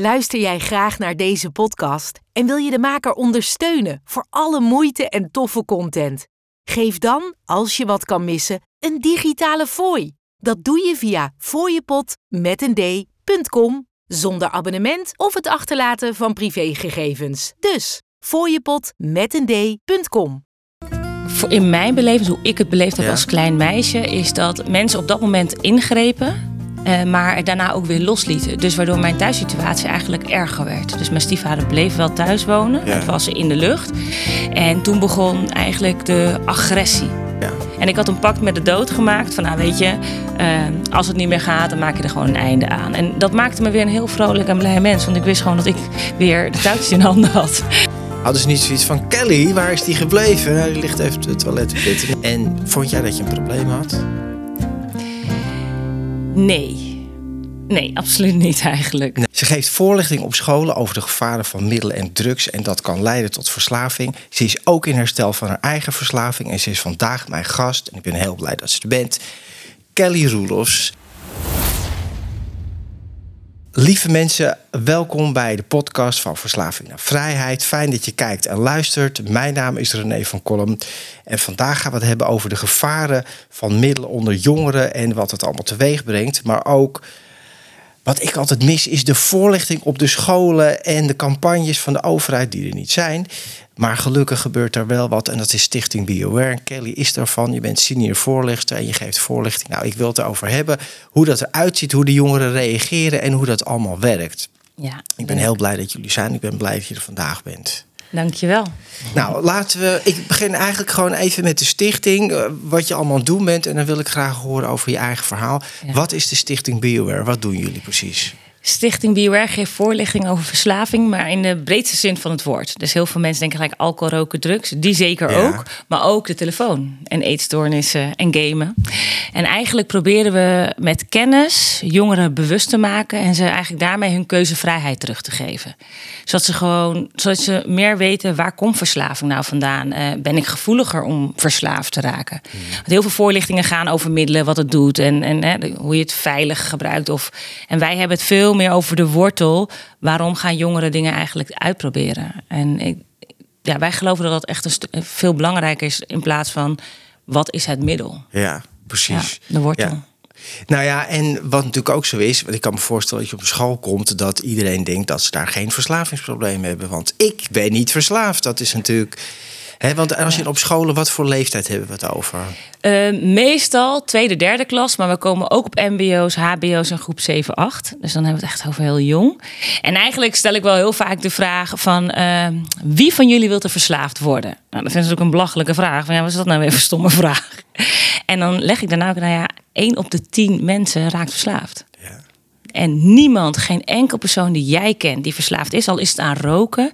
Luister jij graag naar deze podcast en wil je de maker ondersteunen voor alle moeite en toffe content? Geef dan, als je wat kan missen, een digitale fooi. Dat doe je via fooiepot met een d.com zonder abonnement of het achterlaten van privégegevens. Dus fooiepot met een d.com. Voor- In mijn beleving, hoe ik het beleefd heb Ja. als klein meisje, is dat mensen op dat moment ingrepen. Eh, maar daarna ook weer loslieten. Dus waardoor mijn thuissituatie eigenlijk erger werd. Dus mijn stiefvader bleef wel thuis wonen. Ja. Het was in de lucht. En toen begon eigenlijk de agressie. Ja. En ik had een pact met de dood gemaakt. Van nou weet je, eh, als het niet meer gaat, dan maak je er gewoon een einde aan. En dat maakte me weer een heel vrolijk en blij mens. Want ik wist gewoon dat ik weer de touwtjes in handen had. Hadden ze niet zoiets van, Kelly, waar is die gebleven? Nou, die ligt even het toilet te pitten. En vond jij dat je een probleem had? Nee. Nee, absoluut niet eigenlijk. Ze geeft voorlichting op scholen over de gevaren van middelen en drugs en dat kan leiden tot verslaving. Ze is ook in herstel van haar eigen verslaving en ze is vandaag mijn gast en ik ben heel blij dat ze er bent. Kelly Roelofs. Lieve mensen, welkom bij de podcast van Verslaving naar Vrijheid. Fijn dat je kijkt en luistert. Mijn naam is René van Kolm. En vandaag gaan we het hebben over de gevaren van middelen onder jongeren en wat het allemaal teweeg brengt. Maar ook wat ik altijd mis is de voorlichting op de scholen en de campagnes van de overheid die er niet zijn. Maar gelukkig gebeurt er wel wat en dat is Stichting BioWare. En Kelly is daarvan. Je bent senior voorlichter en je geeft voorlichting. Nou, ik wil het erover hebben hoe dat eruit ziet, hoe de jongeren reageren en hoe dat allemaal werkt. Ja, Ik ben heel blij dat jullie zijn. Ik ben blij dat je er vandaag bent. Dankjewel. Nou, laten we. Ik begin eigenlijk gewoon even met de stichting. eh, Wat je allemaal aan het doen bent. En dan wil ik graag horen over je eigen verhaal. Ja. Wat is de Stichting BioWare? Wat doen jullie precies? Stichting BioWare geeft voorlichting over verslaving, maar in de breedste zin van het woord. Dus heel veel mensen denken gelijk alcohol, roken, drugs. Die zeker Ja. ook. Maar ook de telefoon en eetstoornissen en gamen. En eigenlijk proberen we met kennis jongeren bewust te maken en ze eigenlijk daarmee hun keuzevrijheid terug te geven. Zodat ze gewoon, zodat ze meer weten waar komt verslaving nou vandaan? Eh, ben ik gevoeliger om verslaafd te raken? Want heel veel voorlichtingen gaan over middelen, wat het doet en, en hè, hoe je het veilig gebruikt. Of, en wij hebben het veel meer over de wortel. Waarom gaan jongeren dingen eigenlijk uitproberen? En ik, ja, wij geloven dat dat echt een veel belangrijker is in plaats van wat is het middel? Ja, Ja, precies. de wortel. Ja. Nou ja, en wat natuurlijk ook zo is, want ik kan me voorstellen dat je op school komt, dat iedereen denkt dat ze daar geen verslavingsprobleem hebben. Want ik ben niet verslaafd. Dat is natuurlijk. Hè, want als je op scholen, wat voor leeftijd hebben we het over? Eh, meestal tweede, derde klas, maar we komen ook op MBO's, HBO's en groep 7, 8. Dus dan hebben we het echt over heel jong. En eigenlijk stel ik wel heel vaak de vraag van eh, wie van jullie wilt er verslaafd worden? Nou, dat vinden ze ook een belachelijke vraag. Van ja, wat is dat nou weer een stomme vraag? En dan leg ik daarna ook, nou ja, één op de tien mensen raakt verslaafd. Ja. En niemand, geen enkel persoon die jij kent die verslaafd is, al is het aan roken,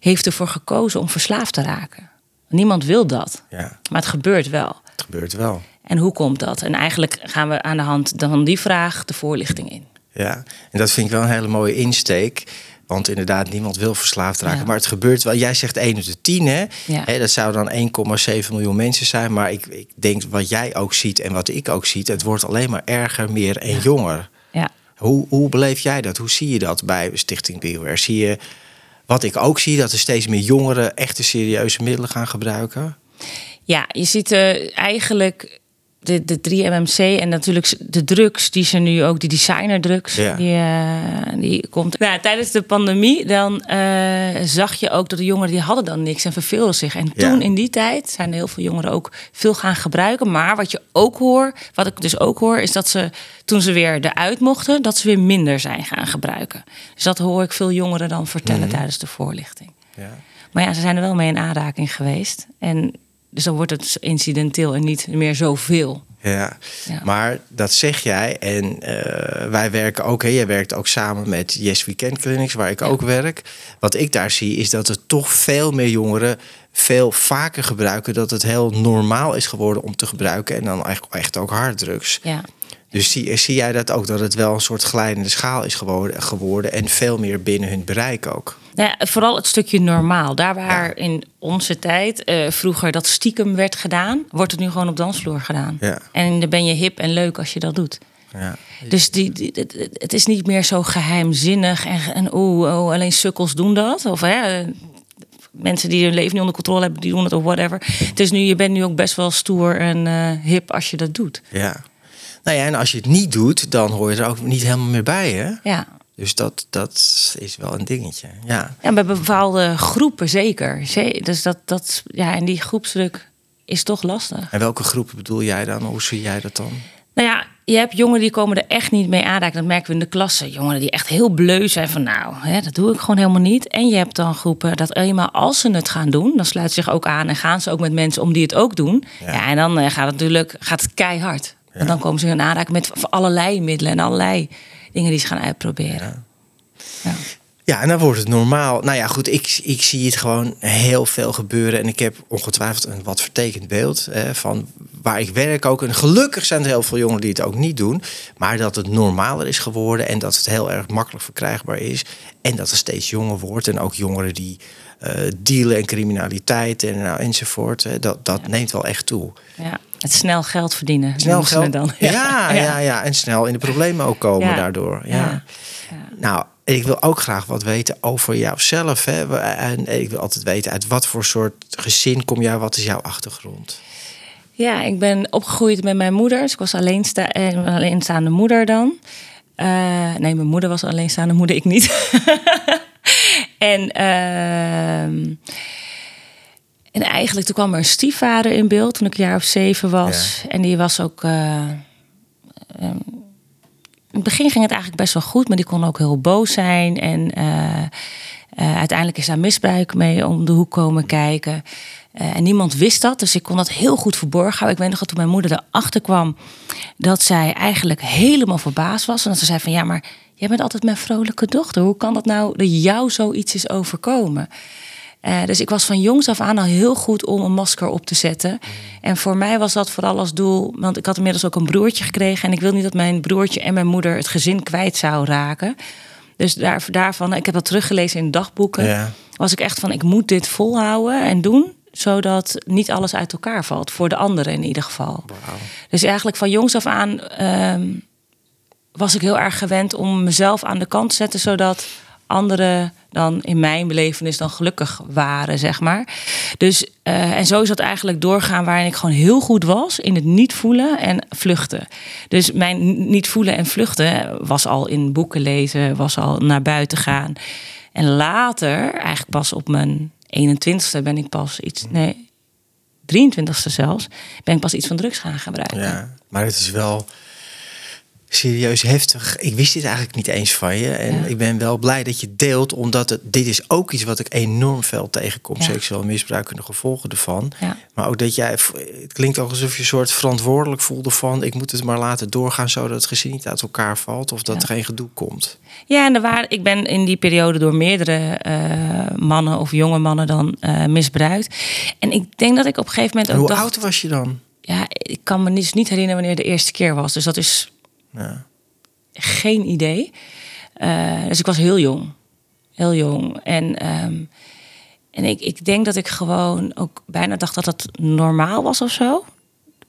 heeft ervoor gekozen om verslaafd te raken. Niemand wil dat, ja, maar het gebeurt wel. het gebeurt wel. En hoe komt dat? En eigenlijk gaan we aan de hand van die vraag de voorlichting in. Ja, en dat vind ik wel een hele mooie insteek. Want inderdaad, niemand wil verslaafd raken. Ja. Maar het gebeurt wel. Jij zegt 1 op de 10, hè? Ja. Hè, dat zou dan 1,7 miljoen mensen zijn. Maar ik, ik denk wat jij ook ziet en wat ik ook zie... het wordt alleen maar erger, meer en jonger. Ja. Hoe, hoe beleef jij dat? Hoe zie je dat bij Stichting BioWare? Zie je, wat ik ook zie, dat er steeds meer jongeren... echte serieuze middelen gaan gebruiken? Ja, je ziet eh, eigenlijk de, de 3-MMC en natuurlijk de drugs, die ze nu ook, die designerdrugs, Ja. die, eh, die komt. Nou, tijdens de pandemie dan eh, zag je ook dat de jongeren die hadden dan niks en verveelden zich. En Ja. toen in die tijd zijn er heel veel jongeren ook veel gaan gebruiken. Maar wat je ook hoor, wat ik dus ook hoor, is dat ze toen ze weer eruit mochten, dat ze weer minder zijn gaan gebruiken. Dus dat hoor ik veel jongeren dan vertellen tijdens de voorlichting. Ja. Maar ja, ze zijn er wel mee in aanraking geweest. En dus dan wordt het incidenteel en niet meer zoveel. Ja. Ja. maar dat zeg jij. En eh, wij werken ook, hè, jij werkt ook samen met Yes Weekend Clinics, waar ik ook werk. Wat ik daar zie, is dat er toch veel meer jongeren veel vaker gebruiken. Dat het heel normaal is geworden om te gebruiken. En dan echt, echt ook harddrugs. Ja. Dus zie, zie jij dat ook, dat het wel een soort glijdende schaal is geworden, geworden en veel meer binnen hun bereik ook? Nou ja, vooral het stukje normaal. Daar waar in onze tijd eh, vroeger dat stiekem werd gedaan, wordt het nu gewoon op dansvloer gedaan. Ja. En dan ben je hip en leuk als je dat doet. Ja. Dus die, die, het, is niet meer zo geheimzinnig en, en oh, oh, alleen sukkels doen dat. Of hè, mensen die hun leven niet onder controle hebben, die doen het of whatever. Het is nu, je bent nu ook best wel stoer en eh, hip als je dat doet. Ja. Nou ja, en als je het niet doet, dan hoor je er ook niet helemaal meer bij, hè? Ja. Dus dat, dat is wel een dingetje. Ja. En bij bepaalde groepen zeker. Ze- Dus dat, dat, ja, en die groepsdruk is toch lastig. En welke groepen bedoel jij dan? Hoe zie jij dat dan? Nou ja, je hebt jongeren die komen er echt niet mee aanraken. Dat merken we in de klasse. Jongeren die echt heel bleu zijn van nou, hè, dat doe ik gewoon helemaal niet. En je hebt dan groepen dat eenmaal als ze het gaan doen, dan sluiten ze zich ook aan en gaan ze ook met mensen om die het ook doen. Ja. Ja, en dan eh, gaat het natuurlijk gaat het keihard. En dan komen ze in aanraking met allerlei middelen en allerlei dingen die ze gaan uitproberen. Ja. Ja, en dan wordt het normaal. Nou ja, goed, ik, ik zie het gewoon heel veel gebeuren. En ik heb ongetwijfeld een wat vertekend beeld hè, van waar ik werk ook. En gelukkig zijn er heel veel jongeren die het ook niet doen. Maar dat het normaler is geworden en dat het heel erg makkelijk verkrijgbaar is. En dat er steeds jonger wordt. En ook jongeren die eh, dealen en criminaliteit en nou, enzovoort. Hè, dat dat neemt wel echt toe. Ja. Het snel geld verdienen. Snel geld. dan. Ja, ja, ja, En snel in de problemen ook komen Ja. daardoor. Ja. Ja. Nou, ik wil ook graag wat weten over jouzelf. Hè? En ik wil altijd weten uit wat voor soort gezin kom jij? Wat is jouw achtergrond? Ja, ik ben opgegroeid met mijn moeder. Dus ik was alleensta eh, een alleenstaande moeder dan. Eh, nee, mijn moeder was een alleenstaande moeder, ik niet. en, ehm, en eigenlijk toen kwam er een stiefvader in beeld toen ik een jaar of zeven was. En die was ook... eh, ehm, in het begin ging het eigenlijk best wel goed, maar die kon ook heel boos zijn. En eh, eh, uiteindelijk is daar misbruik mee om de hoek komen kijken. En niemand wist dat, dus ik kon dat heel goed verborgen houden. Ik weet nog dat toen mijn moeder erachter kwam, dat zij eigenlijk helemaal verbaasd was. En dat ze zei van, ja, maar jij bent altijd mijn vrolijke dochter. Hoe kan dat nou dat jou zoiets is overkomen? Eh, dus ik was van jongs af aan al heel goed om een masker op te zetten. En voor mij was dat vooral als doel, want ik had inmiddels ook een broertje gekregen. En ik wil niet dat mijn broertje en mijn moeder het gezin kwijt zou raken. Dus daar, daarvan, ik heb dat teruggelezen in dagboeken. Ja. Was ik echt van, ik moet dit volhouden en doen. Zodat niet alles uit elkaar valt. Voor de anderen in ieder geval. Dus eigenlijk van jongs af aan ehm, was ik heel erg gewend om mezelf aan de kant te zetten, zodat anderen dan in mijn belevenis dan gelukkig waren, zeg maar. Dus eh, en zo is dat eigenlijk doorgaan waarin ik gewoon heel goed was in het niet voelen en vluchten. Dus mijn niet voelen en vluchten was al in boeken lezen, was al naar buiten gaan. En later, eigenlijk pas op mijn 21ste ben ik pas iets, nee, 23ste zelfs, ben ik pas iets van drugs gaan gebruiken. Ja, maar het is wel serieus heftig. Ik wist dit eigenlijk niet eens van je. En Ja. ik ben wel blij dat je deelt, omdat het, dit is ook iets wat ik enorm veel tegenkom. Ja. Seksueel misbruik en de gevolgen ervan. Ja. Maar ook dat jij, het klinkt ook alsof je een soort verantwoordelijk voelde van... ik moet het maar laten doorgaan zodat het gezin niet uit elkaar valt... of dat er geen gedoe komt. Ja, en er waren, ik ben in die periode door meerdere eh, mannen of jonge mannen dan eh, misbruikt. En ik denk dat ik op een gegeven moment En ook hoe dacht... oud was je dan? Ja, ik kan me dus niet herinneren wanneer de eerste keer was. Dus dat is Ja. geen idee. Eh, dus ik was heel jong. Heel jong. En, ehm, en ik, ik denk dat ik gewoon ook bijna dacht dat dat normaal was of zo.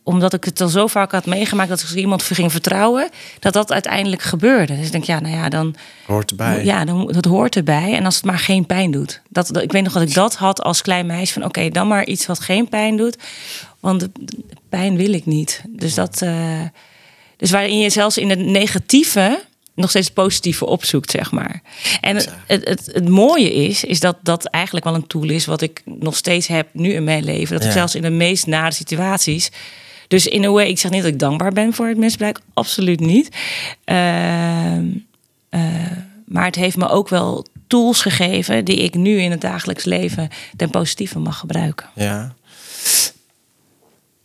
Omdat ik het al zo vaak had meegemaakt dat ik iemand ging vertrouwen, dat dat uiteindelijk gebeurde. Dus ik denk, ja, nou ja, dan, Hoort erbij. ja, dan, dat hoort erbij. En als het maar geen pijn doet. Dat, dat- ik weet nog dat ik dat had als klein meisje. Van oké, dan maar iets wat geen pijn doet. Want de, de pijn wil ik niet. Dus dat. eh, dus waarin je zelfs in het negatieve nog steeds het positieve opzoekt, zeg maar. En het, het, het, het mooie is, is dat dat eigenlijk wel een tool is wat ik nog steeds heb nu in mijn leven. Dat ik zelfs in de meest nare situaties. Dus in een way, ik zeg niet dat ik dankbaar ben voor het misbruik, absoluut niet. Ehm, eh, maar het heeft me ook wel tools gegeven die ik nu in het dagelijks leven ten positieve mag gebruiken. Ja.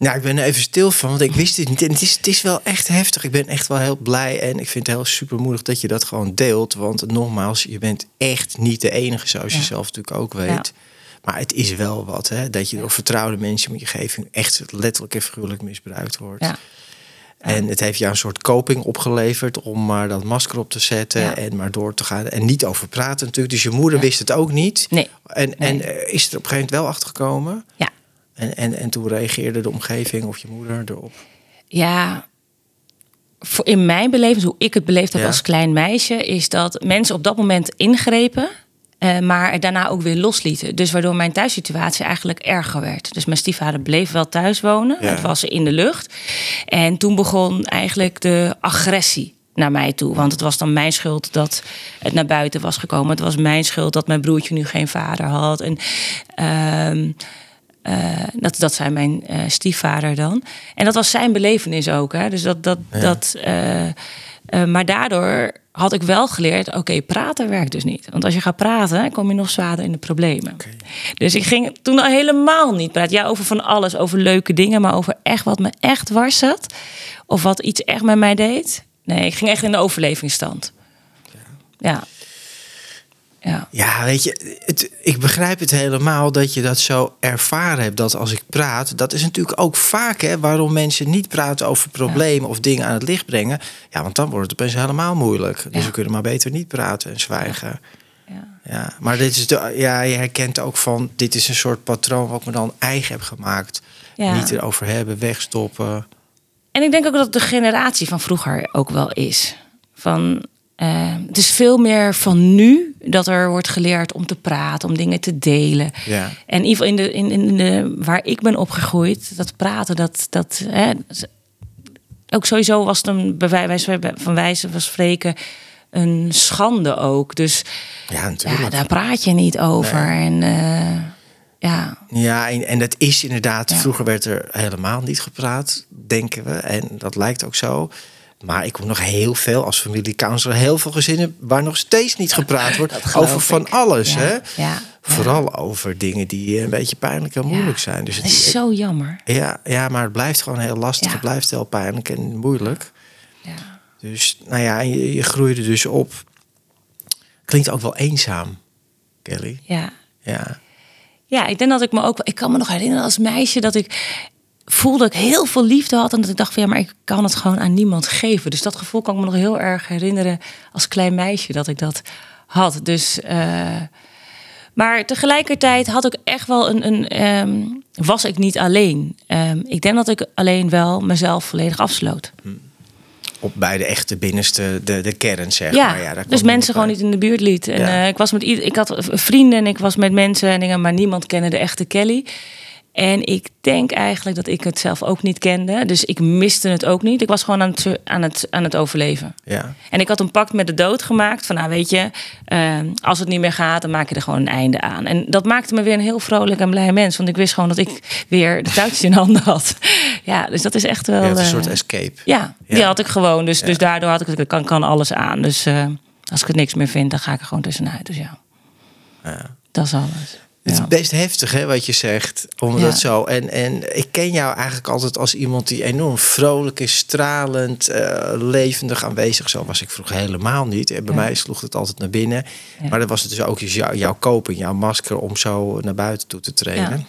Nou, ik ben er even stil van, want ik wist het niet. En het is, het is wel echt heftig. Ik ben echt wel heel blij en ik vind het heel supermoedig dat je dat gewoon deelt. Want nogmaals, je bent echt niet de enige, zoals je zelf natuurlijk ook weet. Maar het is wel wat, hè, dat je door vertrouwde mensen in je omgeving echt letterlijk en figuurlijk misbruikt wordt. Ja. En het heeft jou een soort coping opgeleverd om maar dat masker op te zetten Ja. en maar door te gaan. En niet over praten natuurlijk. Dus je moeder wist het ook niet. Nee. En, en Nee. is er op een gegeven moment wel achter gekomen? Ja. En, en, en toen reageerde de omgeving of je moeder erop. Ja, voor in mijn beleving, hoe ik het beleefd heb Ja. als klein meisje, is dat mensen op dat moment ingrepen. eh, maar daarna ook weer loslieten. Dus waardoor mijn thuissituatie eigenlijk erger werd. Dus mijn stiefvader bleef wel thuis wonen. Ja. Het was in de lucht. En toen begon eigenlijk de agressie naar mij toe. Want het was dan mijn schuld dat het naar buiten was gekomen. Het was mijn schuld dat mijn broertje nu geen vader had. En ehm, eh, dat, dat zei mijn eh, stiefvader dan. En dat was zijn belevenis ook. Hè? Dus dat, dat, dat, eh, maar daardoor had ik wel geleerd: oké, praten werkt dus niet. Want als je gaat praten, kom je nog zwaarder in de problemen. Dus ik ging toen al helemaal niet praten. Ja, over van alles, over leuke dingen, maar over echt wat me echt dwars zat. Of wat iets echt met mij deed. Nee, ik ging echt in de overlevingsstand. Ja. Ja. Ja, weet je, het, ik begrijp het helemaal dat je dat zo ervaren hebt. Dat als ik praat, dat is natuurlijk ook vaak hè, waarom mensen niet praten over problemen of dingen aan het licht brengen. Ja, want dan wordt het opeens helemaal moeilijk. Dus Ja. we kunnen maar beter niet praten en zwijgen. ja. Ja, maar dit is de, ja, je herkent ook van, dit is een soort patroon wat ik me dan eigen heb gemaakt. Ja. Niet erover hebben, wegstoppen. En ik denk ook dat het de generatie van vroeger ook wel is. Van, eh, het is veel meer van nu dat er wordt geleerd om te praten, om dingen te delen. Ja. En in ieder geval in de, in, de, waar ik ben opgegroeid, dat praten, dat. dat hè, ook sowieso was het een, bij wijze van wijze van spreken een schande ook. Dus Ja, natuurlijk. ja, daar praat je niet over. En eh, ja, Ja, en, en dat is inderdaad, Ja. vroeger werd er helemaal niet gepraat, denken we. En dat lijkt ook zo. Maar ik kom nog heel veel als familiecounselor, heel veel gezinnen waar nog steeds niet gepraat wordt over van alles. Ja, Hè? ja, Vooral over dingen die een beetje pijnlijk en moeilijk zijn. Dus dat het, is zo jammer. ja, ja, maar het blijft gewoon heel lastig. Het blijft heel pijnlijk en moeilijk. Ja. Dus nou ja, je, je groeide dus op. Klinkt ook wel eenzaam, Kelly. ja. Ja. Ja, ik denk dat ik me ook. Ik kan me nog herinneren als meisje dat ik voelde dat ik heel veel liefde had. En dat ik dacht van ja, maar ik kan het gewoon aan niemand geven. Dus dat gevoel kan ik me nog heel erg herinneren als klein meisje dat ik dat had. Dus. eh, maar tegelijkertijd had ik echt wel een. een ehm, was ik niet alleen. Ehm, ik denk dat ik alleen wel mezelf volledig afsloot. Op bij de echte binnenste, de, de kern, zeg Ja, maar. Ja, daar dus mensen gewoon niet in de buurt liet. En Ja. eh, ik was met ik had vrienden en ik was met mensen en dingen, maar niemand kende de echte Kelly. En ik denk eigenlijk dat ik het zelf ook niet kende. Dus ik miste het ook niet. Ik was gewoon aan het, aan het, aan het overleven. Ja. En ik had een pact met de dood gemaakt. Van nou weet je, eh, als het niet meer gaat, dan maak je er gewoon een einde aan. En dat maakte me weer een heel vrolijk en blij mens. Want ik wist gewoon dat ik weer de touwtjes in handen had. Ja, dus dat is echt wel... Een eh, soort escape. ja, Ja. die had ik gewoon. Dus, dus daardoor had ik kan, kan alles aan. Dus eh, als ik het niks meer vind, dan ga ik er gewoon tussenuit. Dus ja, Ja. dat is alles. Het is best heftig, hè, wat je zegt. Omdat Ja. zo. En, en ik ken jou eigenlijk altijd als iemand die enorm vrolijk is, stralend, eh, levendig aanwezig. Zo was ik vroeger helemaal niet. En bij mij sloeg het altijd naar binnen. Maar dat was het dus ook jou, jouw kopen, jouw masker om zo naar buiten toe te trainen.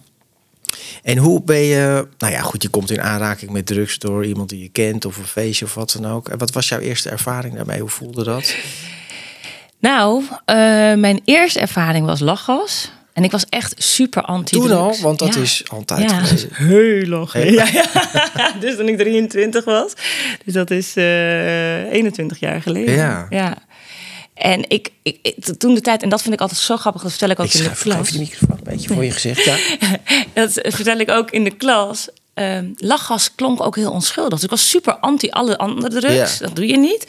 En hoe ben je, nou ja, goed, je komt in aanraking met drugs door iemand die je kent of een feestje of wat dan ook. En wat was jouw eerste ervaring daarmee? Hoe voelde dat? Nou, eh, mijn eerste ervaring was lachgas. En ik was echt super anti Toen al, want dat is altijd ja, geweest. heel lang. Heel- Ja, ja. dus toen ik 23 was. Dus dat is eh 21 jaar geleden. Ja. ja. En ik, ik, ik- toen de tijd, en dat vind ik altijd zo grappig, dat vertel ik ook Ik in de klas. even de microfoon een beetje voor je gezicht. Ja. Dat vertel ik ook in de klas. Ehm, lachgas klonk ook heel onschuldig. Dus ik was super anti alle andere drugs. Ja. Dat doe je niet.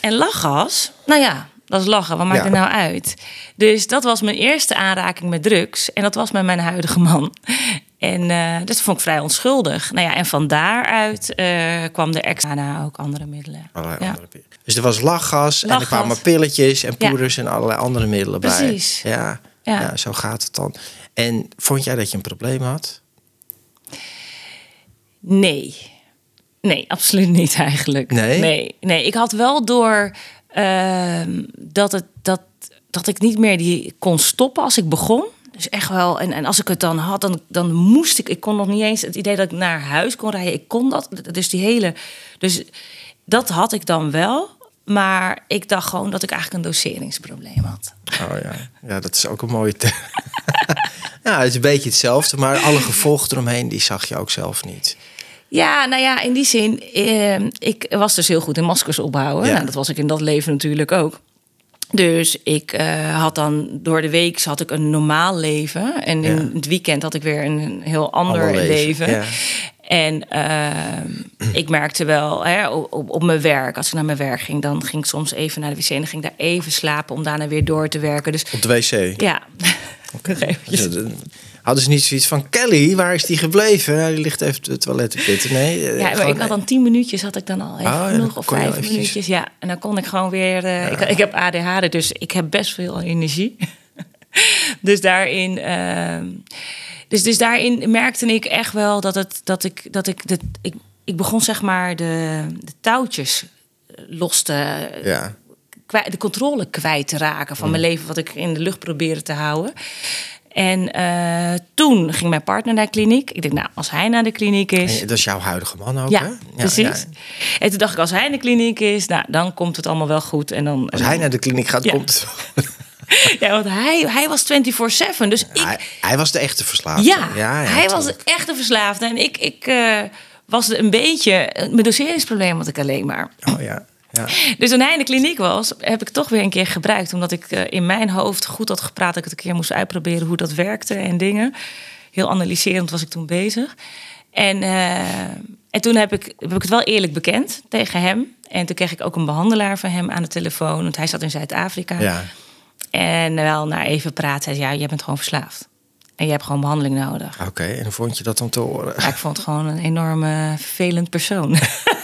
En lachgas, nou ja, dat is lachen. Wat maakt Ja. het nou uit? Dus dat was mijn eerste aanraking met drugs. En dat was met mijn huidige man. En eh dat vond ik vrij onschuldig. Nou ja, en van daaruit eh, kwam er extra na ook andere middelen. Allerlei Ja. andere pillen. Dus er was lachgas, en er kwamen pilletjes en Ja. poeders en allerlei andere middelen Precies. bij. Ja. Ja. Ja. zo gaat het dan. En vond jij dat je een probleem had? Nee. Nee, absoluut niet eigenlijk. Nee? Nee, nee. ik had wel door ehm, dat, het, dat, dat ik niet meer die kon stoppen als ik begon. Dus echt wel. En, en als ik het dan had, dan, dan moest ik. Ik kon nog niet eens het idee dat ik naar huis kon rijden. Ik kon dat. Dus die hele. Dus dat had ik dan wel. Maar ik dacht gewoon dat ik eigenlijk een doseringsprobleem had. Oh ja, ja dat is ook een mooie term. ja, het is een beetje hetzelfde, maar alle gevolgen eromheen, die zag je ook zelf niet. Ja, nou ja, in die zin, eh, ik was dus heel goed in maskers opbouwen. Ja. Nou, dat was ik in dat leven natuurlijk ook. Dus ik eh, had dan door de week had ik een normaal leven. En in het weekend had ik weer een heel ander, leven, leven. ja. En eh, ik merkte wel hè, op, op, op mijn werk, als ik naar mijn werk ging, dan ging ik soms even naar de wc en dan ging ik daar even slapen om daarna weer door te werken. Dus Op de wc. ja, Oké. Hadden ze niet zoiets van Kelly, waar is die gebleven? Die ligt even op het toilet te pitten. Nee, eh, Ja, maar ik had dan tien minuutjes, had ik dan al even Oh, ja, genoeg, of vijf eventjes- minuutjes. Ja, en dan kon ik gewoon weer. eh, ik, ik heb ADHD, dus ik heb best veel energie. dus daarin. ehm, dus, dus daarin merkte ik echt wel dat het dat ik dat ik dat ik, ik begon zeg maar de, de touwtjes eh, los te Ja. Kwijt, de controle kwijt te raken van mijn leven, wat ik in de lucht probeerde te houden. En eh, toen ging mijn partner naar de kliniek. Ik denk, nou, als hij naar de kliniek is. En dat is jouw huidige man ook, Ja, hè? precies. ja. En toen dacht ik, als hij in de kliniek is, nou, dan komt het allemaal wel goed. En dan, Als hij naar de kliniek gaat, Ja. komt het. Ja, want hij, hij was 24-7. Dus ik, Hij, hij was de echte verslaafde. ja, hij was tuurlijk. echt een verslaafde. En ik, ik eh, was een beetje... Mijn doseringsprobleem had ik alleen maar. Oh ja. Ja. Dus toen hij in de kliniek was, heb ik toch weer een keer gebruikt. Omdat ik eh, in mijn hoofd goed had gepraat. Dat ik het een keer moest uitproberen hoe dat werkte en dingen. Heel analyserend was ik toen bezig. En, eh, en toen heb ik, heb ik het wel eerlijk bekend tegen hem. En toen kreeg ik ook een behandelaar van hem aan de telefoon. Want hij zat in Zuid-Afrika. ja. En wel na even praten, zei hij, ja, jij bent gewoon verslaafd. En je hebt gewoon behandeling nodig. Oké, en hoe vond je dat dan te horen? Ja, ik vond het gewoon een enorme vervelend persoon.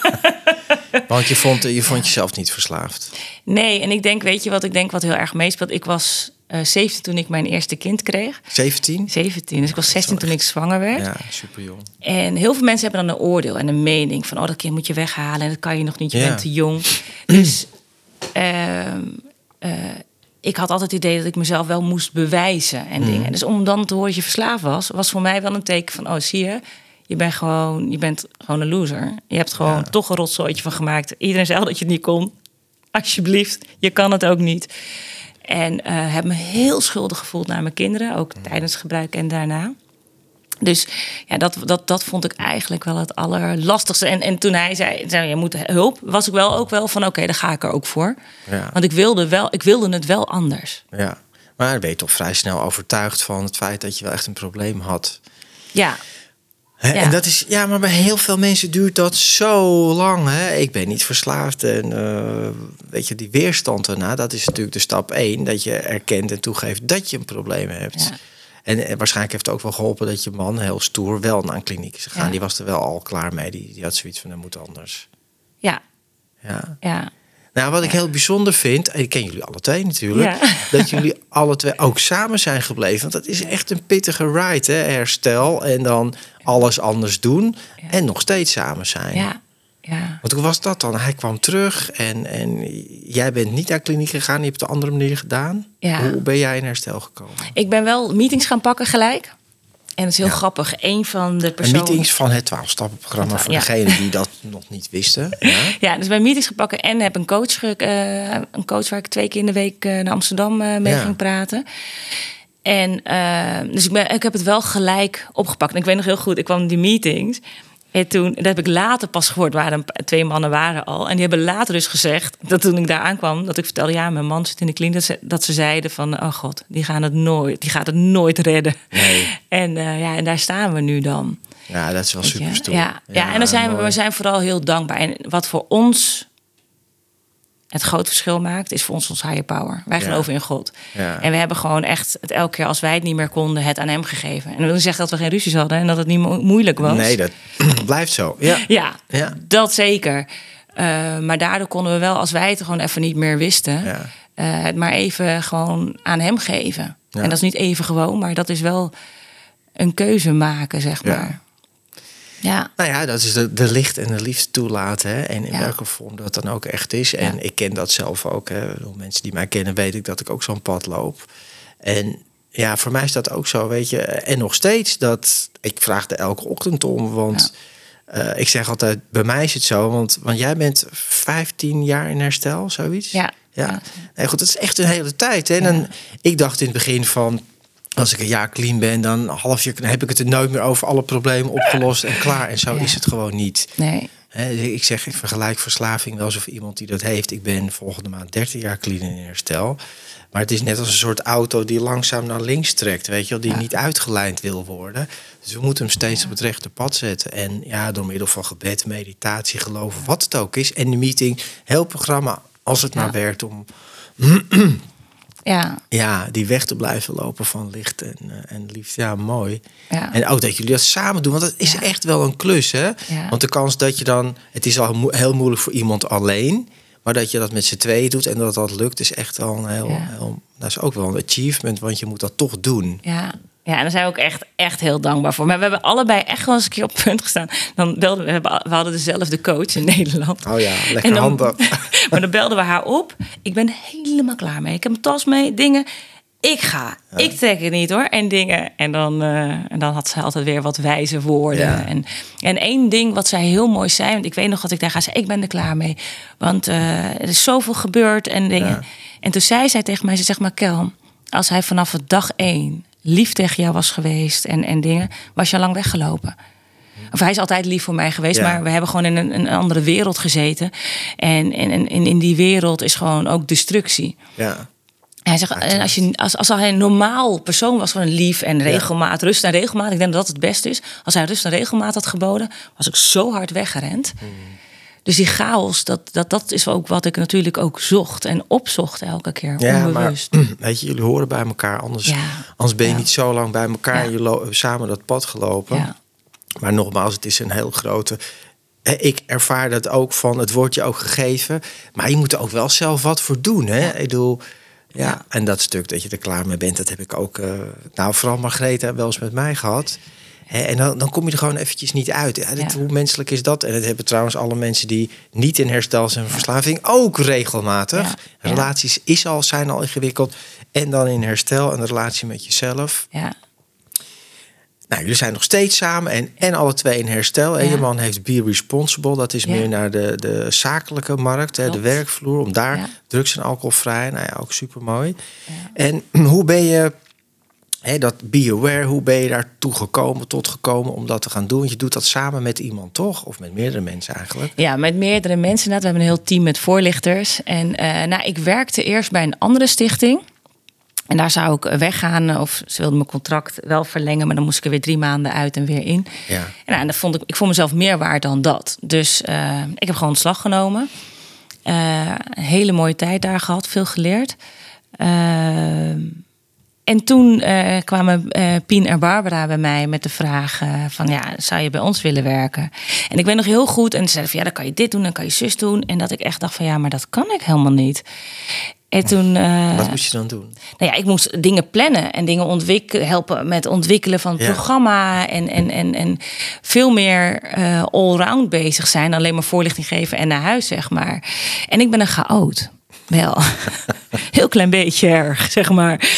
Want je vond, je vond jezelf niet verslaafd. Nee, en ik denk, weet je wat ik denk wat heel erg meespeelt? Ik was eh 17 toen ik mijn eerste kind kreeg. 17? 17, dus ik was 16 toen ik zwanger werd. Ja, super jong. En heel veel mensen hebben dan een oordeel en een mening van, oh, dat kind moet je weghalen en dat kan je nog niet, je Ja. bent te jong. Dus ehm, eh, ik had altijd het idee dat ik mezelf wel moest bewijzen en Mhm. dingen. Dus om dan te horen dat je verslaafd was, was voor mij wel een teken van, oh, zie je, je bent gewoon, je bent gewoon een loser. Je hebt gewoon toch een rotzooitje van gemaakt. Iedereen zei al dat je het niet kon. Alsjeblieft, je kan het ook niet. En eh, heb me heel schuldig gevoeld naar mijn kinderen, ook tijdens gebruik en daarna. Dus ja, dat, dat, dat vond ik eigenlijk wel het allerlastigste. En, en toen hij zei, zei, je moet hulp, was ik wel ook wel van, oké, daar ga ik er ook voor. Ja. Want ik wilde, wel, ik wilde het wel anders. Ja. Maar ben je toch vrij snel overtuigd van het feit dat je wel echt een probleem had. Ja, Ja. En dat is, ja, maar bij heel veel mensen duurt dat zo lang. Hè? Ik ben niet verslaafd. En eh, weet je, die weerstand daarna, dat is natuurlijk de stap één. Dat je erkent en toegeeft dat je een probleem hebt. Ja. En, eh, waarschijnlijk heeft het ook wel geholpen dat je man heel stoer wel naar een kliniek is gegaan. Ja. Die was er wel al klaar mee. Die, die had zoiets van, dat moet anders. ja, Ja. ja. Nou, wat ik heel bijzonder vind, en ik ken jullie alle twee natuurlijk, Ja. dat jullie alle twee ook samen zijn gebleven. Want dat is echt een pittige ride, hè? Herstel en dan alles anders doen Ja. en nog steeds samen zijn. ja, ja. Want hoe was dat dan? Hij kwam terug en, en jij bent niet naar kliniek gegaan, je hebt het op een andere manier gedaan. Ja. Hoe ben jij in herstel gekomen? Ik ben wel meetings gaan pakken gelijk. En het is heel grappig. Een van de En personen... meetings van het 12-stappenprogramma voor Ja. degenen die dat nog niet wisten. Ja. Ja, dus bij meetings gepakken en heb een coach, eh, een coach waar ik twee keer in de week eh, naar Amsterdam eh, mee ging praten. En eh, dus ik, ben, ik heb het wel gelijk opgepakt. En ik weet nog heel goed, ik kwam in die meetings. En toen, dat heb ik later pas gehoord, waren twee mannen waren al. En die hebben later dus gezegd, dat toen ik daar aankwam, dat ik vertelde, ja, mijn man zit in de kliniek. Dat ze, dat ze zeiden van, oh god, die, gaan het nooit, die gaat het nooit redden. Nee. En, eh, ja, en daar staan we nu dan. ja, dat is wel super stoer. Ja, ja, en dan zijn we, we zijn vooral heel dankbaar. En wat voor ons het groot verschil maakt, is voor ons ons higher power. Wij Ja. geloven in God. Ja. En we hebben gewoon echt het elke keer als wij het niet meer konden, het aan hem gegeven. En dat wil niet zeggen dat we geen ruzies hadden en dat het niet mo- moeilijk was. Nee, dat blijft zo. Ja. Ja, Ja. dat zeker. Eh, maar daardoor konden we wel, als wij het gewoon even niet meer wisten, eh, het maar even gewoon aan hem geven. En dat is niet even gewoon, maar dat is wel een keuze maken, zeg Ja. maar. Ja. Nou ja, dat is de, de licht en de liefde toelaten. Hè? En in Ja. welke vorm dat dan ook echt is. En Ja. ik ken dat zelf ook. Hè? Mensen die mij kennen, weet ik dat ik ook zo'n pad loop. En ja, voor mij is dat ook zo, weet je. En nog steeds dat ik vraag er elke ochtend om. Want eh, ik zeg altijd, bij mij is het zo. Want, want jij bent 15 jaar in herstel, zoiets. Ja. Ja, Ja. Nee, goed, dat is echt een hele tijd. Hè? En dan, ik dacht in het begin van, als ik een jaar clean ben, dan een half jaar heb ik het er nooit meer over alle problemen opgelost en klaar. En zo Ja. is het gewoon niet. Nee. Ik zeg, ik vergelijk verslaving wel alsof iemand die dat heeft. Ik ben volgende maand 13 jaar clean in herstel. Maar het is net als een soort auto die langzaam naar links trekt, weet je wel, die niet uitgelijnd wil worden. Dus we moeten hem steeds op het rechte pad zetten. En ja, door middel van gebed, meditatie, geloven, wat het ook is. En de meeting, heel programma, als het maar werkt om Ja, ja, die weg te blijven lopen van licht en, eh, en liefde. Ja, mooi. ja. En ook dat jullie dat samen doen, want dat is Ja. echt wel een klus, hè? Ja. Want de kans dat je dan, het is al mo- heel moeilijk voor iemand alleen, maar dat je dat met z'n tweeën doet en dat dat lukt, is echt wel een heel, heel dat is ook wel een achievement, want je moet dat toch doen. Ja. Ja, en daar zijn we ook echt, echt heel dankbaar voor. Maar we hebben allebei echt wel eens een keer op punt gestaan. Dan belden we, we, hadden dezelfde coach in Nederland. Oh ja, lekker dan- handig. maar dan belden we haar op. Ik ben helemaal klaar mee. Ik heb mijn tas mee, dingen. Ik ga. Ik trek het niet hoor. En dingen. En dan, eh, en dan had ze altijd weer wat wijze woorden. Ja. En, en één ding wat zij heel mooi zei. Want ik weet nog dat ik daar ga zeggen. Ik ben er klaar mee. Want eh, er is zoveel gebeurd en dingen. Ja. En toen zei zij tegen mij. Ze zegt maar Kel. Als hij vanaf het dag één lief tegen jou was geweest. En, en dingen. Was je al lang weggelopen. Of hij is altijd lief voor mij geweest, Ja. maar we hebben gewoon in een, een andere wereld gezeten. En, en, en in, in die wereld is gewoon ook destructie. Ja, hij zegt, en als, je, als, als hij een normaal persoon was, gewoon lief en regelmaat, rust en regelmaat. Ik denk dat dat het beste is. Als hij rust en regelmaat had geboden, was ik zo hard weggerend. Hmm. Dus die chaos, dat, dat, dat is ook wat ik natuurlijk ook zocht en opzocht elke keer, ja maar onbewust. weet je, jullie horen bij elkaar, anders, Ja. anders ben je Ja. niet zo lang bij elkaar en je samen dat pad gelopen. Maar nogmaals, het is een heel grote. Ik ervaar dat ook van het wordt je ook gegeven. Maar je moet er ook wel zelf wat voor doen. Hè? Ik bedoel, ja, en dat stuk dat je er klaar mee bent, dat heb ik ook. eh, nou, vooral Margrethe wel eens met mij gehad. En dan, dan kom je er gewoon eventjes niet uit. Ja, dit, Ja. Hoe menselijk is dat? En dat hebben trouwens alle mensen die niet in herstel zijn van verslaving ook regelmatig. Relaties is al, zijn al ingewikkeld. En dan in herstel een relatie met jezelf. Ja, Nou, jullie zijn nog steeds samen en, en alle twee in herstel. En je man heeft Be Responsible. Dat is meer naar de, de zakelijke markt, hè, de werkvloer. Om daar drugs en alcoholvrij. Nou ja, ook super mooi. En hoe ben je, dat Be Aware, hoe ben je daartoe gekomen, tot gekomen om dat te gaan doen? Je doet dat samen met iemand, toch? Of met meerdere mensen eigenlijk. Ja, met meerdere mensen. inderdaad. We hebben een heel team met voorlichters. En eh, nou, ik werkte eerst bij een andere stichting. En daar zou ik weggaan. Of ze wilden mijn contract wel verlengen. Maar dan moest ik er weer drie maanden uit en weer in. Ja. En, nou, en dat vond ik, ik vond mezelf meer waard dan dat. Dus eh, ik heb gewoon ontslag genomen. Eh, een hele mooie tijd daar gehad. Veel geleerd. Eh, en toen eh, kwamen eh, Pien en Barbara bij mij met de vraag eh, van ja, zou je bij ons willen werken? En ik weet nog heel goed en ze zeiden van ja, dan kan je dit doen, dan kan je zus doen. En dat ik echt dacht van ja, maar dat kan ik helemaal niet. En toen, Wat moest je dan doen? nou ja, ik moest dingen plannen en dingen ontwikkelen, helpen met ontwikkelen van het Ja. programma. En, en, en, en veel meer eh allround bezig zijn. Alleen maar voorlichting geven en naar huis, zeg maar. En ik ben een chaot. Wel. Heel klein beetje erg, zeg maar.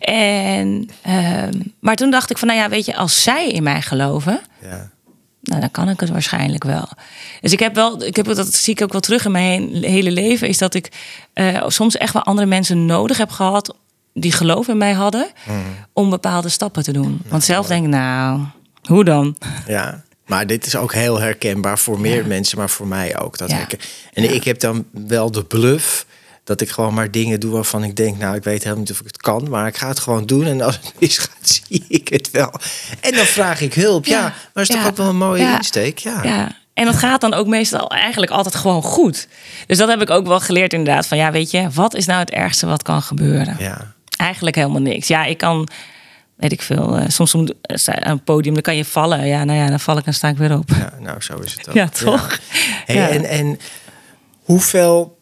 En, ehm, maar toen dacht ik van, nou ja, weet je, als zij in mij geloven, Ja. nou, dan kan ik het waarschijnlijk wel. Dus ik heb wel, ik heb dat zie ik ook wel terug in mijn he- hele leven, is dat ik eh, soms echt wel andere mensen nodig heb gehad die geloof in mij hadden om bepaalde stappen te doen. Want zelf denk ik, nou, hoe dan? Ja, maar dit is ook heel herkenbaar voor meer mensen, maar voor mij ook. Dat Ja. En ik heb dan wel de bluff dat ik gewoon maar dingen doe waarvan ik denk, nou, ik weet helemaal niet of ik het kan, maar ik ga het gewoon doen. En als het misgaat, zie ik het wel. En dan vraag ik hulp. Ja, Ja. maar is toch ook wel een mooie Ja. insteek? Ja. Ja. En dat gaat dan ook meestal eigenlijk altijd gewoon goed. Dus dat heb ik ook wel geleerd inderdaad. Van ja, weet je, wat is nou het ergste wat kan gebeuren? Ja. Eigenlijk helemaal niks. Ja, ik kan, weet ik veel, eh, soms om- eh, aan een podium, dan kan je vallen. Ja, nou ja, dan val ik en sta ik weer op. Ja, nou, zo is het ook. Ja, toch? Hey, Ja. En, en hoeveel,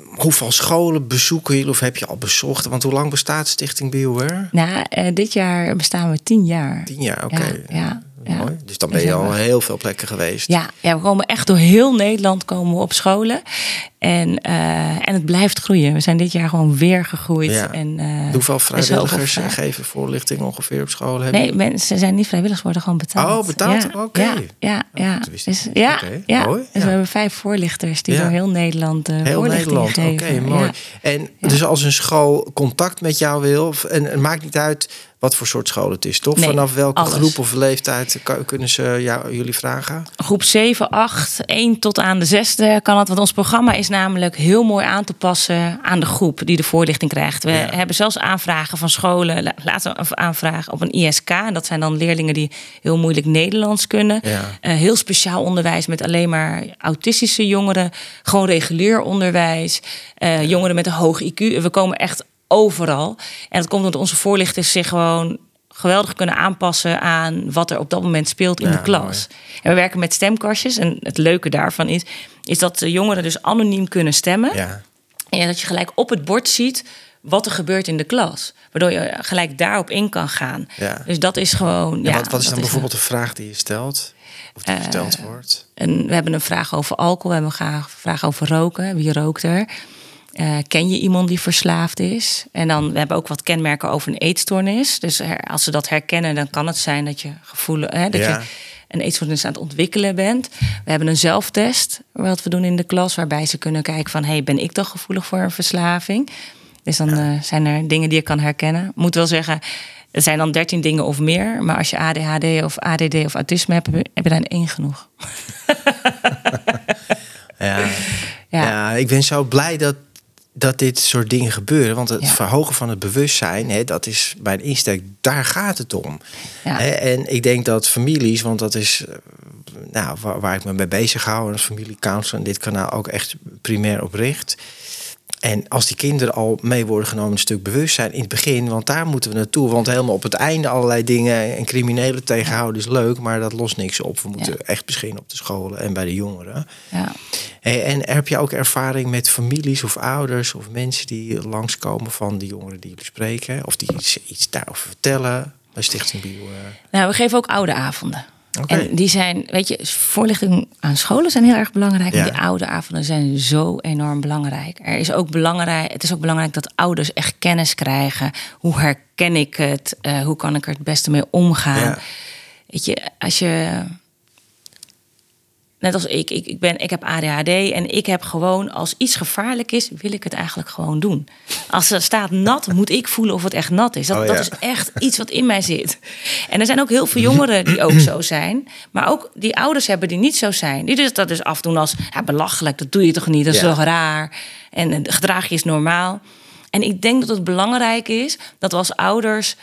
hoeveel scholen bezoeken jullie of heb je al bezocht? Want hoe lang bestaat Stichting BioWare? Nou, eh, dit jaar bestaan we tien jaar. Tien jaar, oké. Ja, ja, ja. Mooi. Dus dan ben je al heel veel plekken geweest. Ja, ja, we komen echt door heel Nederland komen we op scholen. En, uh, en het blijft groeien. We zijn dit jaar gewoon weer gegroeid. Ja. En, uh, Hoeveel vrijwilligers zoveel- geven voorlichting ongeveer op school? Hebben Nee, mensen zijn niet vrijwilligers, worden gewoon betaald. Oh, betaald? Ja, Oké. Ja, ja, ja. wist ik Dus, ja, ja. mooi, Dus ja. we hebben vijf voorlichters die Ja. door heel Nederland uh, Heel voorlichting Nederland, oké, mooi. Ja. En dus als een school contact met jou wil, of- en het maakt niet uit wat voor soort school het is, toch? Nee, Vanaf welke alles. groep of leeftijd kunnen ze jou, jullie vragen? Groep 7, 8, 1 tot aan de zesde kan het. Want ons programma is namelijk heel mooi aan te passen aan de groep die de voorlichting krijgt. We Ja. hebben zelfs aanvragen van scholen. la- Laten we aanvragen op een ISK. En dat zijn dan leerlingen die heel moeilijk Nederlands kunnen. Ja. Eh, heel speciaal onderwijs met alleen maar autistische jongeren. Gewoon regulier onderwijs. Eh, Jongeren met een hoog IQ. We komen echt overal. En dat komt omdat onze voorlichters zich gewoon geweldig kunnen aanpassen aan wat er op dat moment speelt in Ja, de klas. En we werken met stemkastjes. En het leuke daarvan is, is dat de jongeren dus anoniem kunnen stemmen. Ja, En dat je gelijk op het bord ziet wat er gebeurt in de klas. Waardoor je gelijk daarop in kan gaan. Ja. Dus dat is gewoon. Ja, wat, wat is dan bijvoorbeeld de vraag die je stelt? Of die Eh, gesteld wordt? En we hebben een vraag over alcohol, we hebben een vraag over roken. Wie rookt er? Eh, ken je iemand die verslaafd is? En dan we hebben ook wat kenmerken over een eetstoornis. Dus her- als ze dat herkennen, dan kan het zijn dat je gevoelen, hè, dat Ja. je een eetstoornis aan het ontwikkelen bent. We hebben een zelftest wat we doen in de klas, waarbij ze kunnen kijken van, hey, ben ik dan gevoelig voor een verslaving? Dus dan eh, zijn er dingen die je kan herkennen. Moet wel zeggen, er zijn dan 13 dingen of meer. Maar als je ADHD of ADD of autisme hebt, heb je- heb je daar één genoeg. Ja. Ja. Ja. ik ben zo blij dat, dat dit soort dingen gebeuren. Want het Ja. verhogen van het bewustzijn, hè, dat is bij een insteek, daar gaat het om. Ja. Hè, en ik denk dat families, want dat is eh, nou, waar, waar ik me mee bezig hou, als familiecounsel en dit kanaal ook echt primair op richt. En als die kinderen al mee worden genomen, een stuk bewustzijn in het begin, want daar moeten we naartoe. Want helemaal op het einde allerlei dingen en criminelen tegenhouden is leuk, maar dat lost niks op. We moeten Ja. echt beginnen op de scholen en bij de jongeren. Ja. En heb je ook ervaring met families of ouders of mensen die langskomen van de jongeren die jullie spreken? Of die iets, iets daarover vertellen bij Stichting Bio? eh? Nou, we geven ook oude avonden. En die zijn, weet je, voorlichting aan scholen zijn heel erg belangrijk. Ja. Die oude avonden zijn zo enorm belangrijk. Er is ook belangrijk. Het is ook belangrijk dat ouders echt kennis krijgen. Hoe herken ik het? Eh, hoe kan ik er het beste mee omgaan? Ja. Weet je, als je. Net als ik, ik, ik, ben, ik heb ADHD en ik heb gewoon, als iets gevaarlijk is, wil ik het eigenlijk gewoon doen. Als er staat nat, moet ik voelen of het echt nat is. Dat, Oh, dat is echt iets wat in mij zit. En er zijn ook heel veel jongeren die ook zo zijn. Maar ook die ouders hebben die niet zo zijn. Die dus dat dus afdoen als ja, belachelijk, dat doe je toch niet, dat is Ja. toch raar. En eh, gedrag je is normaal. En ik denk dat het belangrijk is dat we als ouders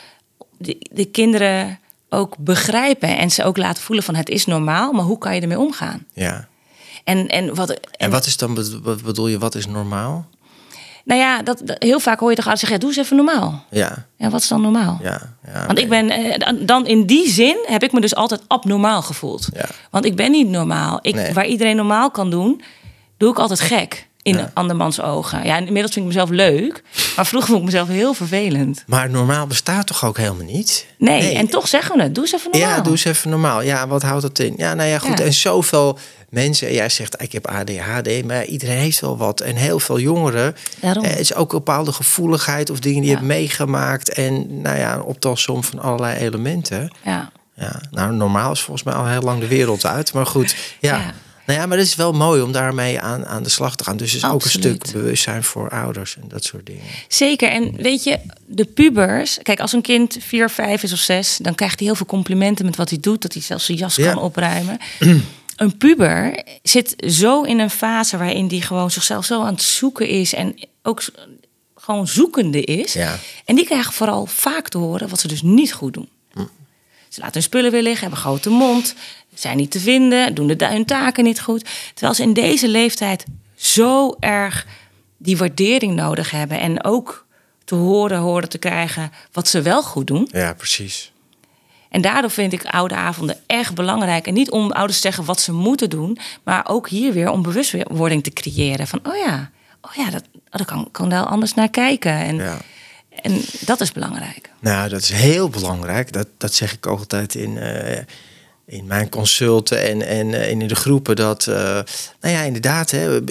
de, de kinderen ook begrijpen en ze ook laten voelen van het is normaal, maar hoe kan je ermee omgaan? Ja. En, en, wat, en, En wat is dan, wat bedoel je, wat is normaal? nou ja, dat, dat- heel vaak hoor je toch ouders zeggen, ja, doe eens even normaal. Ja, Ja, wat is dan normaal? ja. ja Want ik ben, eh, dan- dan in die zin heb ik me dus altijd abnormaal gevoeld. Ja. Want ik ben niet normaal. Ik, Nee. Waar iedereen normaal kan doen, doe ik altijd gek in Ja. andermans ogen. Ja, inmiddels vind ik mezelf leuk, maar vroeger vond ik mezelf heel vervelend. Maar normaal bestaat toch ook helemaal niet? Nee, en toch zeggen we het. Doe eens even normaal. Ja, doe eens even normaal. Ja, wat houdt dat in? Ja, nou ja, goed. Ja. En zoveel mensen, en jij zegt ik heb ADHD, maar iedereen heeft wel wat. En heel veel jongeren, Daarom. eh, is ook een bepaalde gevoeligheid of dingen die je hebt meegemaakt. En nou ja, een optelsom van allerlei elementen. Ja. Ja, nou, normaal is volgens mij al heel lang de wereld uit. Maar goed, ja. Nou ja, maar het is wel mooi om daarmee aan, aan de slag te gaan. Dus het is ook een stuk bewustzijn voor ouders en dat soort dingen. Zeker. En weet je, de pubers. Kijk, als een kind vier, vijf is of zes, dan krijgt hij heel veel complimenten met wat hij doet. Dat hij zelfs zijn jas Ja. kan opruimen. Een puber zit zo in een fase waarin die gewoon zichzelf zo aan het zoeken is. En ook gewoon zoekende is. Ja. En die krijgen vooral vaak te horen wat ze dus niet goed doen. Ze laten hun spullen weer liggen, hebben grote mond, zijn niet te vinden, doen de, hun taken niet goed. Terwijl ze in deze leeftijd zo erg die waardering nodig hebben en ook te horen, horen te krijgen wat ze wel goed doen. Ja, precies. En daardoor vind ik oude avonden echt belangrijk. En niet om ouders te zeggen wat ze moeten doen, maar ook hier weer om bewustwording te creëren. Van, oh ja, oh ja dat, oh, daar kan, kan daar anders naar kijken. En, Ja. En dat is belangrijk. Nou, dat is heel belangrijk. Dat, dat zeg ik ook altijd in, eh, in mijn consulten en, en, eh, in de groepen dat, uh, nou ja, inderdaad, hè,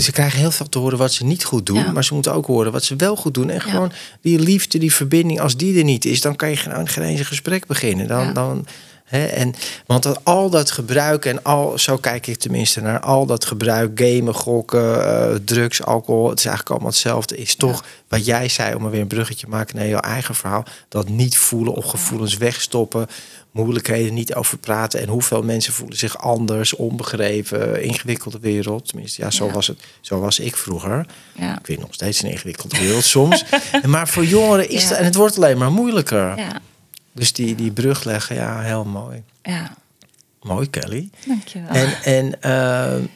ze krijgen heel veel te horen wat ze niet goed doen, maar ze moeten ook horen wat ze wel goed doen. En gewoon die liefde, die verbinding, als die er niet is, dan kan je geen, geen eens een gesprek beginnen. Dan, dan, en, want dat, al dat gebruik en al, zo kijk ik tenminste naar, al dat gebruik, gamen, gokken, uh, drugs, alcohol, het is eigenlijk allemaal hetzelfde, is toch wat jij zei, om er weer een bruggetje te maken naar jouw eigen verhaal, dat niet voelen of gevoelens wegstoppen moeilijkheden niet over praten. En hoeveel mensen voelen zich anders, onbegrepen, ingewikkelde wereld. Tenminste, ja, zo, Was, het, zo was ik vroeger. Ja. Ik vind nog steeds een ingewikkelde wereld soms. maar voor jongeren is het, en het wordt alleen maar moeilijker. Dus die, die brug leggen, ja, heel mooi. Ja. Mooi, Kelly. Dankjewel. En, en uh,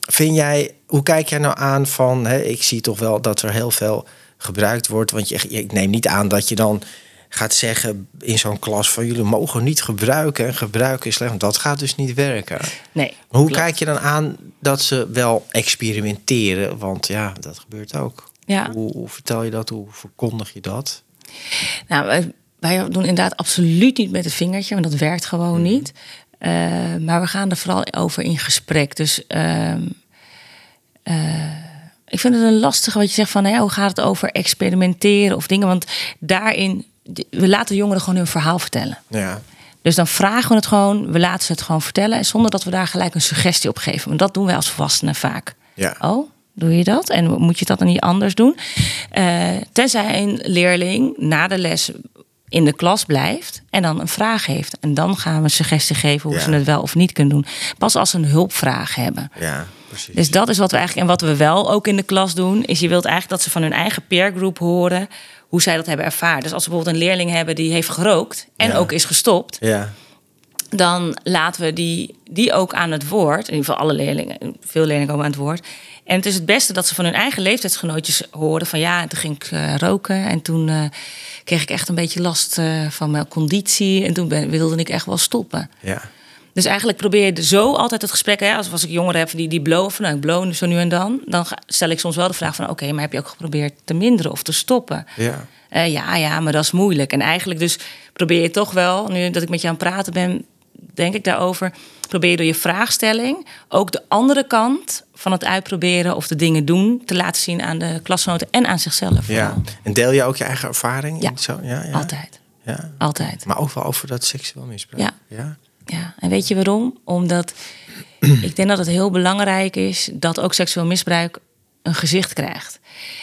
vind jij, hoe kijk jij nou aan van, hè, ik zie toch wel dat er heel veel gebruikt wordt. Want je, ik neem niet aan dat je dan gaat zeggen in zo'n klas van jullie mogen niet gebruiken en gebruiken is slecht. Want dat gaat dus niet werken. Nee. hoe kijk je dan aan dat ze wel experimenteren? Want ja, dat gebeurt ook. Ja. Hoe, hoe vertel je dat? Hoe verkondig je dat? Nou, wij, doen inderdaad absoluut niet met het vingertje, want dat werkt gewoon mhm. niet. Uh, maar we gaan er vooral over in gesprek. Dus uh, uh, ik vind het een lastige wat je zegt van ja, hoe gaat het over experimenteren of dingen. Want daarin we laten jongeren gewoon hun verhaal vertellen. Ja. Dus dan vragen we het gewoon, we laten ze het gewoon vertellen. En zonder dat we daar gelijk een suggestie op geven. Want dat doen wij als volwassenen vaak. Ja. Oh, doe je dat? En moet je dat dan niet anders doen? Uh, tenzij een leerling na de les in de klas blijft en dan een vraag heeft. En dan gaan we een suggestie geven hoe ze het wel of niet kunnen doen. Pas als ze een hulpvraag hebben. Ja, precies. Dus dat is wat we eigenlijk, en wat we wel ook in de klas doen, is je wilt eigenlijk dat ze van hun eigen peergroep horen hoe zij dat hebben ervaren. Dus als we bijvoorbeeld een leerling hebben die heeft gerookt en ook is gestopt, ja. Dan laten we die, die ook aan het woord. In ieder geval alle leerlingen, veel leerlingen komen aan het woord. En het is het beste dat ze van hun eigen leeftijdsgenootjes horen van ja, toen ging ik uh, roken en toen uh, kreeg ik echt een beetje last uh, van mijn conditie en toen ben, wilde ik echt wel stoppen. Ja. Dus eigenlijk probeer je zo altijd het gesprek, hè, als, als ik jongeren heb die, die blowen, nou ik blow zo nu en dan, dan stel ik soms wel de vraag van oké, maar heb je ook geprobeerd te minderen of te stoppen? Ja. Ja, ja, maar dat is moeilijk. En eigenlijk dus probeer je toch wel, nu dat ik met je aan het praten ben, denk ik daarover, probeer je door je vraagstelling ook de andere kant van het uitproberen of de dingen doen te laten zien aan de klasgenoten en aan zichzelf. Ja. En deel je ook je eigen ervaring? Ja, zo? ja, ja. altijd. Ja. Altijd. Maar ook wel over dat seksueel misbruik. Ja. ja. Ja, en weet je waarom? Omdat ik denk dat het heel belangrijk is dat ook seksueel misbruik een gezicht krijgt.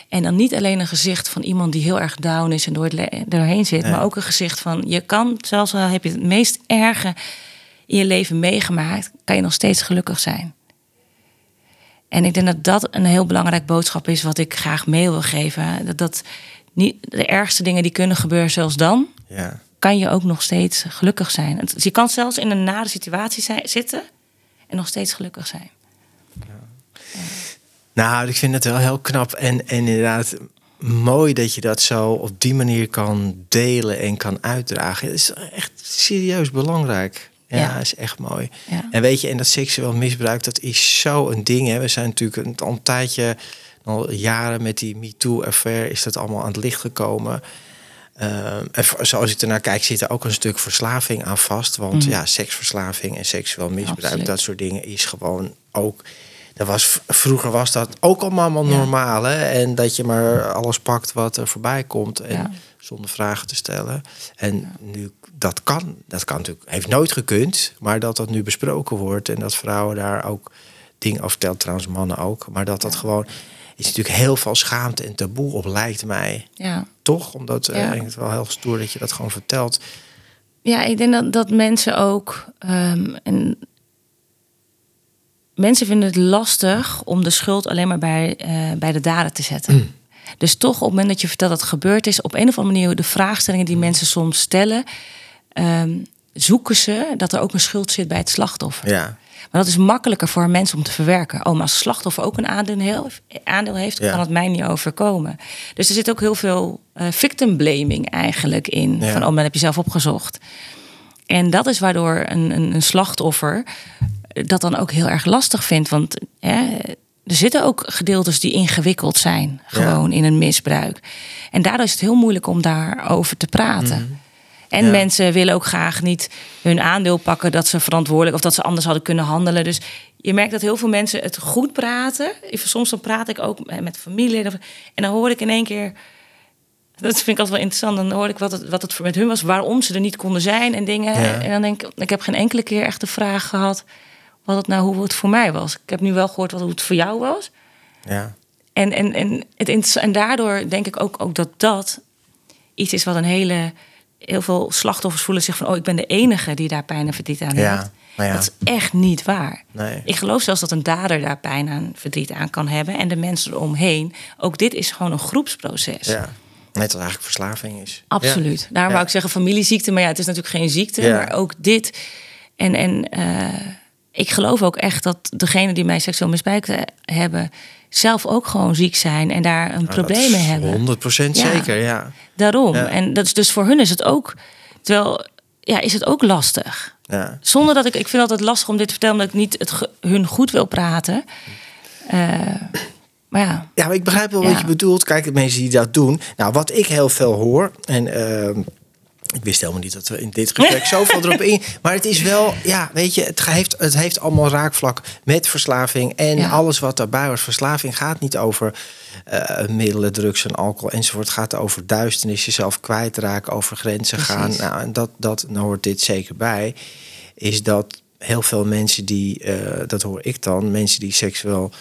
En dan niet alleen een gezicht van iemand die heel erg down is en door het doorheen zit, maar ook een gezicht van je kan, zelfs al heb je het meest erge in je leven meegemaakt, kan je nog steeds gelukkig zijn. En ik denk dat dat een heel belangrijk boodschap is wat ik graag mee wil geven. Dat, dat niet de ergste dingen die kunnen gebeuren, zelfs dan. Ja kan je ook nog steeds gelukkig zijn. Dus je kan zelfs in een nare situatie zijn, zitten en nog steeds gelukkig zijn. Ja. Nou, ik vind het wel heel knap en, en inderdaad mooi dat je dat zo op die manier kan delen en kan uitdragen. Het is echt serieus belangrijk. Ja, ja. is echt mooi. Ja. En weet je, en dat seksueel misbruik, dat is zo een ding. Hè. We zijn natuurlijk een, al een tijdje, al jaren met die MeToo-affaire, is dat allemaal aan het licht gekomen. Uh, en zoals ik ernaar kijk, zit er ook een stuk verslaving aan vast. Want mm. ja, seksverslaving en seksueel misbruik, Absoluut. dat soort dingen is gewoon ook. Dat was, vroeger was dat ook allemaal normaal. Hè? En dat je maar alles pakt wat er voorbij komt. En zonder vragen te stellen. En nu, dat kan. Dat kan natuurlijk, heeft nooit gekund. Maar dat dat nu besproken wordt. En dat vrouwen daar ook dingen over vertellen. Trouwens, mannen ook. Maar dat dat gewoon is natuurlijk heel veel schaamte en taboe op, lijkt mij. Ja. Toch? Omdat uh, ja. ik het wel heel stoer dat je dat gewoon vertelt. Ja, ik denk dat, dat mensen ook. Um, en mensen vinden het lastig om de schuld alleen maar bij, uh, bij de dader te zetten. Mm. Dus toch op het moment dat je vertelt dat het gebeurd is, op een of andere manier de vraagstellingen die mensen soms stellen, um, zoeken ze dat er ook een schuld zit bij het slachtoffer. Ja. Maar dat is makkelijker voor mensen om te verwerken. Oh, maar als slachtoffer ook een aandeel, aandeel heeft, ja. kan het mij niet overkomen. Dus er zit ook heel veel uh, victim blaming eigenlijk in. Ja. Van, oh, maar heb je zelf opgezocht. En dat is waardoor een, een, een slachtoffer dat dan ook heel erg lastig vindt. Want hè, er zitten ook gedeeltes die ingewikkeld zijn, gewoon ja. in een misbruik. En daardoor is het heel moeilijk om daarover te praten. Mm. En Ja. mensen willen ook graag niet hun aandeel pakken dat ze verantwoordelijk of dat ze anders hadden kunnen handelen. Dus je merkt dat heel veel mensen het goed praten. Soms dan praat ik ook met familie. En dan hoor ik in één keer. Dat vind ik altijd wel interessant. Dan hoor ik wat het, wat het voor met hun was, waarom ze er niet konden zijn en dingen. Ja. En dan denk ik, ik heb geen enkele keer echt de vraag gehad wat het nou hoe het voor mij was. Ik heb nu wel gehoord wat hoe het voor jou was. Ja. En, en, en, het, en daardoor denk ik ook, ook dat dat iets is wat een hele. Heel veel slachtoffers voelen zich van: oh, ik ben de enige die daar pijn en verdriet aan heeft. ja. Dat is echt niet waar. Nee. Ik geloof zelfs dat een dader daar pijn en verdriet aan kan hebben. En de mensen eromheen. Ook dit is gewoon een groepsproces. ja. Net als eigenlijk verslaving is. Absoluut. Daarom Ja. wou ik zeggen familieziekte. Maar ja, het is natuurlijk geen ziekte. Ja. Maar ook dit. En, en eh, ik geloof ook echt dat degenen die mij seksueel misbruikt eh, hebben... zelf ook gewoon ziek zijn en daar een Nou, probleem mee hebben. 100 procent Ja. zeker, ja. Daarom. Ja. En dat is dus voor hun is het ook... Terwijl, ja, is het ook lastig. ja. Zonder dat ik... Ik vind het altijd lastig om dit te vertellen... omdat ik niet het hun goed wil praten. Eh, maar ja, Ja, maar ik begrijp wel wat je bedoelt. Kijk, de mensen die dat doen. Nou, wat ik heel veel hoor. En ehm, ik wist helemaal niet dat we in dit gesprek zoveel erop in. Maar het is wel, ja, weet je, het heeft, het heeft allemaal raakvlak met verslaving. En Ja. alles wat daarbij hoort. Verslaving gaat niet over eh, middelen, drugs en alcohol enzovoort. Het gaat over duisternis, jezelf kwijtraken, over grenzen gaan. Nou, en dat, dat nou hoort dit zeker bij. Is dat heel veel mensen die, eh, dat hoor ik dan, mensen die seksueel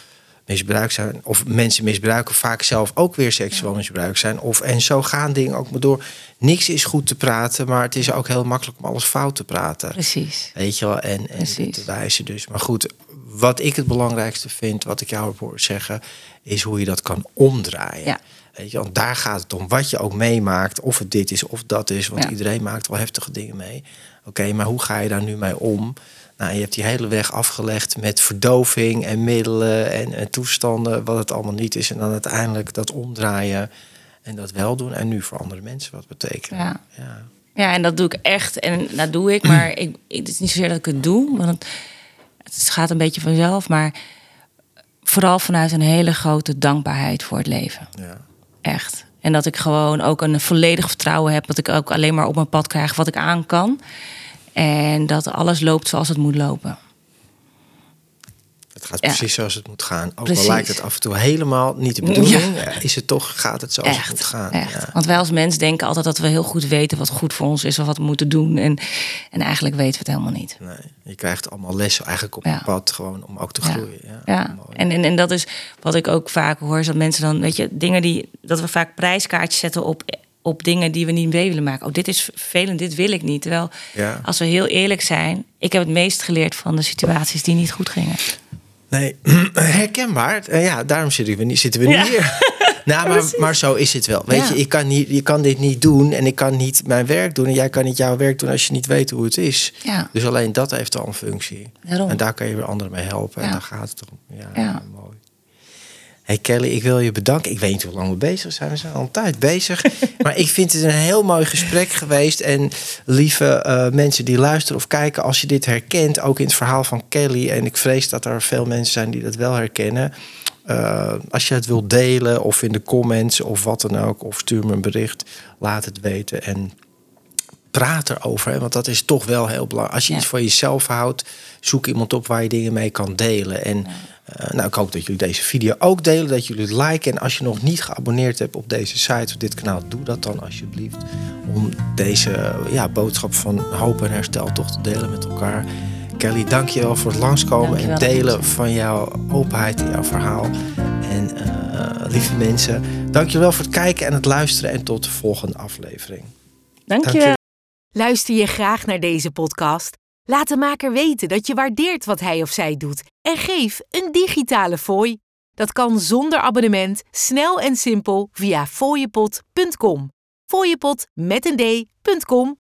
misbruikt zijn, of mensen misbruiken, vaak zelf ook weer seksueel misbruikt zijn. Of, en zo gaan dingen ook maar door. Niks is goed te praten, maar het is ook heel makkelijk om alles fout te praten. precies. Weet je wel, en, en Precies. te wijzen dus. Maar goed, wat ik het belangrijkste vind, wat ik jou heb horen zeggen, is hoe je dat kan omdraaien. Ja. Weet je, want daar gaat het om. Wat je ook meemaakt, of het dit is of dat is. Want Ja. iedereen maakt wel heftige dingen mee. Oké, maar hoe ga je daar nu mee om? Nou, je hebt die hele weg afgelegd met verdoving en middelen en, en toestanden, wat het allemaal niet is. En dan uiteindelijk dat omdraaien en dat wel doen. En nu voor andere mensen wat betekenen. Ja. ja. Ja, en dat doe ik echt. En dat doe ik, maar ik, ik- het is niet zozeer dat ik het doe. Want het, het gaat een beetje vanzelf. Maar vooral vanuit een hele grote dankbaarheid voor het leven. ja. Echt. En dat ik gewoon ook een volledig vertrouwen heb. Dat ik ook alleen maar op mijn pad krijg wat ik aan kan. En dat alles loopt zoals het moet lopen. Het gaat Ja. precies zoals het moet gaan. Ook Precies. al lijkt het af en toe helemaal niet de bedoeling. ja, Is het toch, gaat het zoals het moet gaan. echt. Ja. Want wij als mens denken altijd dat we heel goed weten wat goed voor ons is of wat we moeten doen. En, en eigenlijk weten we het helemaal niet. Nee, je krijgt allemaal lessen eigenlijk op pad, gewoon om ook te groeien. Ja, en, en, en dat is wat ik ook vaak hoor, is dat mensen dan, weet je, dingen die, dat we vaak prijskaartjes zetten op, op dingen die we niet mee willen maken. Oh, dit is vervelend, dit wil ik niet. Terwijl, Ja. als we heel eerlijk zijn, ik heb het meest geleerd van de situaties die niet goed gingen. Nee, herkenbaar. Eh, Ja, daarom zitten we, niet- zitten we nu Ja. hier. Nou, maar, maar zo is het wel. Weet Ja. je, ik kan, niet, je kan dit niet doen en ik kan niet mijn werk doen. En jij kan niet jouw werk doen als je niet weet hoe het is. Ja. Dus alleen dat heeft al een functie. Daarom. En daar kan je weer anderen mee helpen. En daar gaat het om. Ja, Ja. mooi. Hey Kelly, ik wil je bedanken. Ik weet niet hoe lang we bezig zijn. We zijn al een tijd bezig. maar ik vind het een heel mooi gesprek geweest. En lieve eh, mensen die luisteren of kijken, als je dit herkent, ook in het verhaal van Kelly. En ik vrees dat er veel mensen zijn die dat wel herkennen. Eh, als je het wilt delen of in de comments of wat dan ook, of stuur me een bericht, laat het weten. En praat erover, hè, want dat is toch wel heel belangrijk. Als je Ja. iets voor jezelf houdt, zoek iemand op waar je dingen mee kan delen. En eh, nou, ik hoop dat jullie deze video ook delen, dat jullie het liken. En als je nog niet geabonneerd hebt op deze site of dit kanaal, doe dat dan alsjeblieft. Om deze ja, boodschap van hoop en herstel toch te delen met elkaar. Kelly, dank je wel voor het langskomen en Dankjewel, delen van jouw openheid en jouw verhaal. En eh, lieve mensen, dank je wel voor het kijken en het luisteren. En tot de volgende aflevering. Dank je Dank je wel. Luister je graag naar deze podcast? Laat de maker weten dat je waardeert wat hij of zij doet en geef een digitale fooi. Dat kan zonder abonnement, snel en simpel via fooiepot.com. Fooiepot met een d.com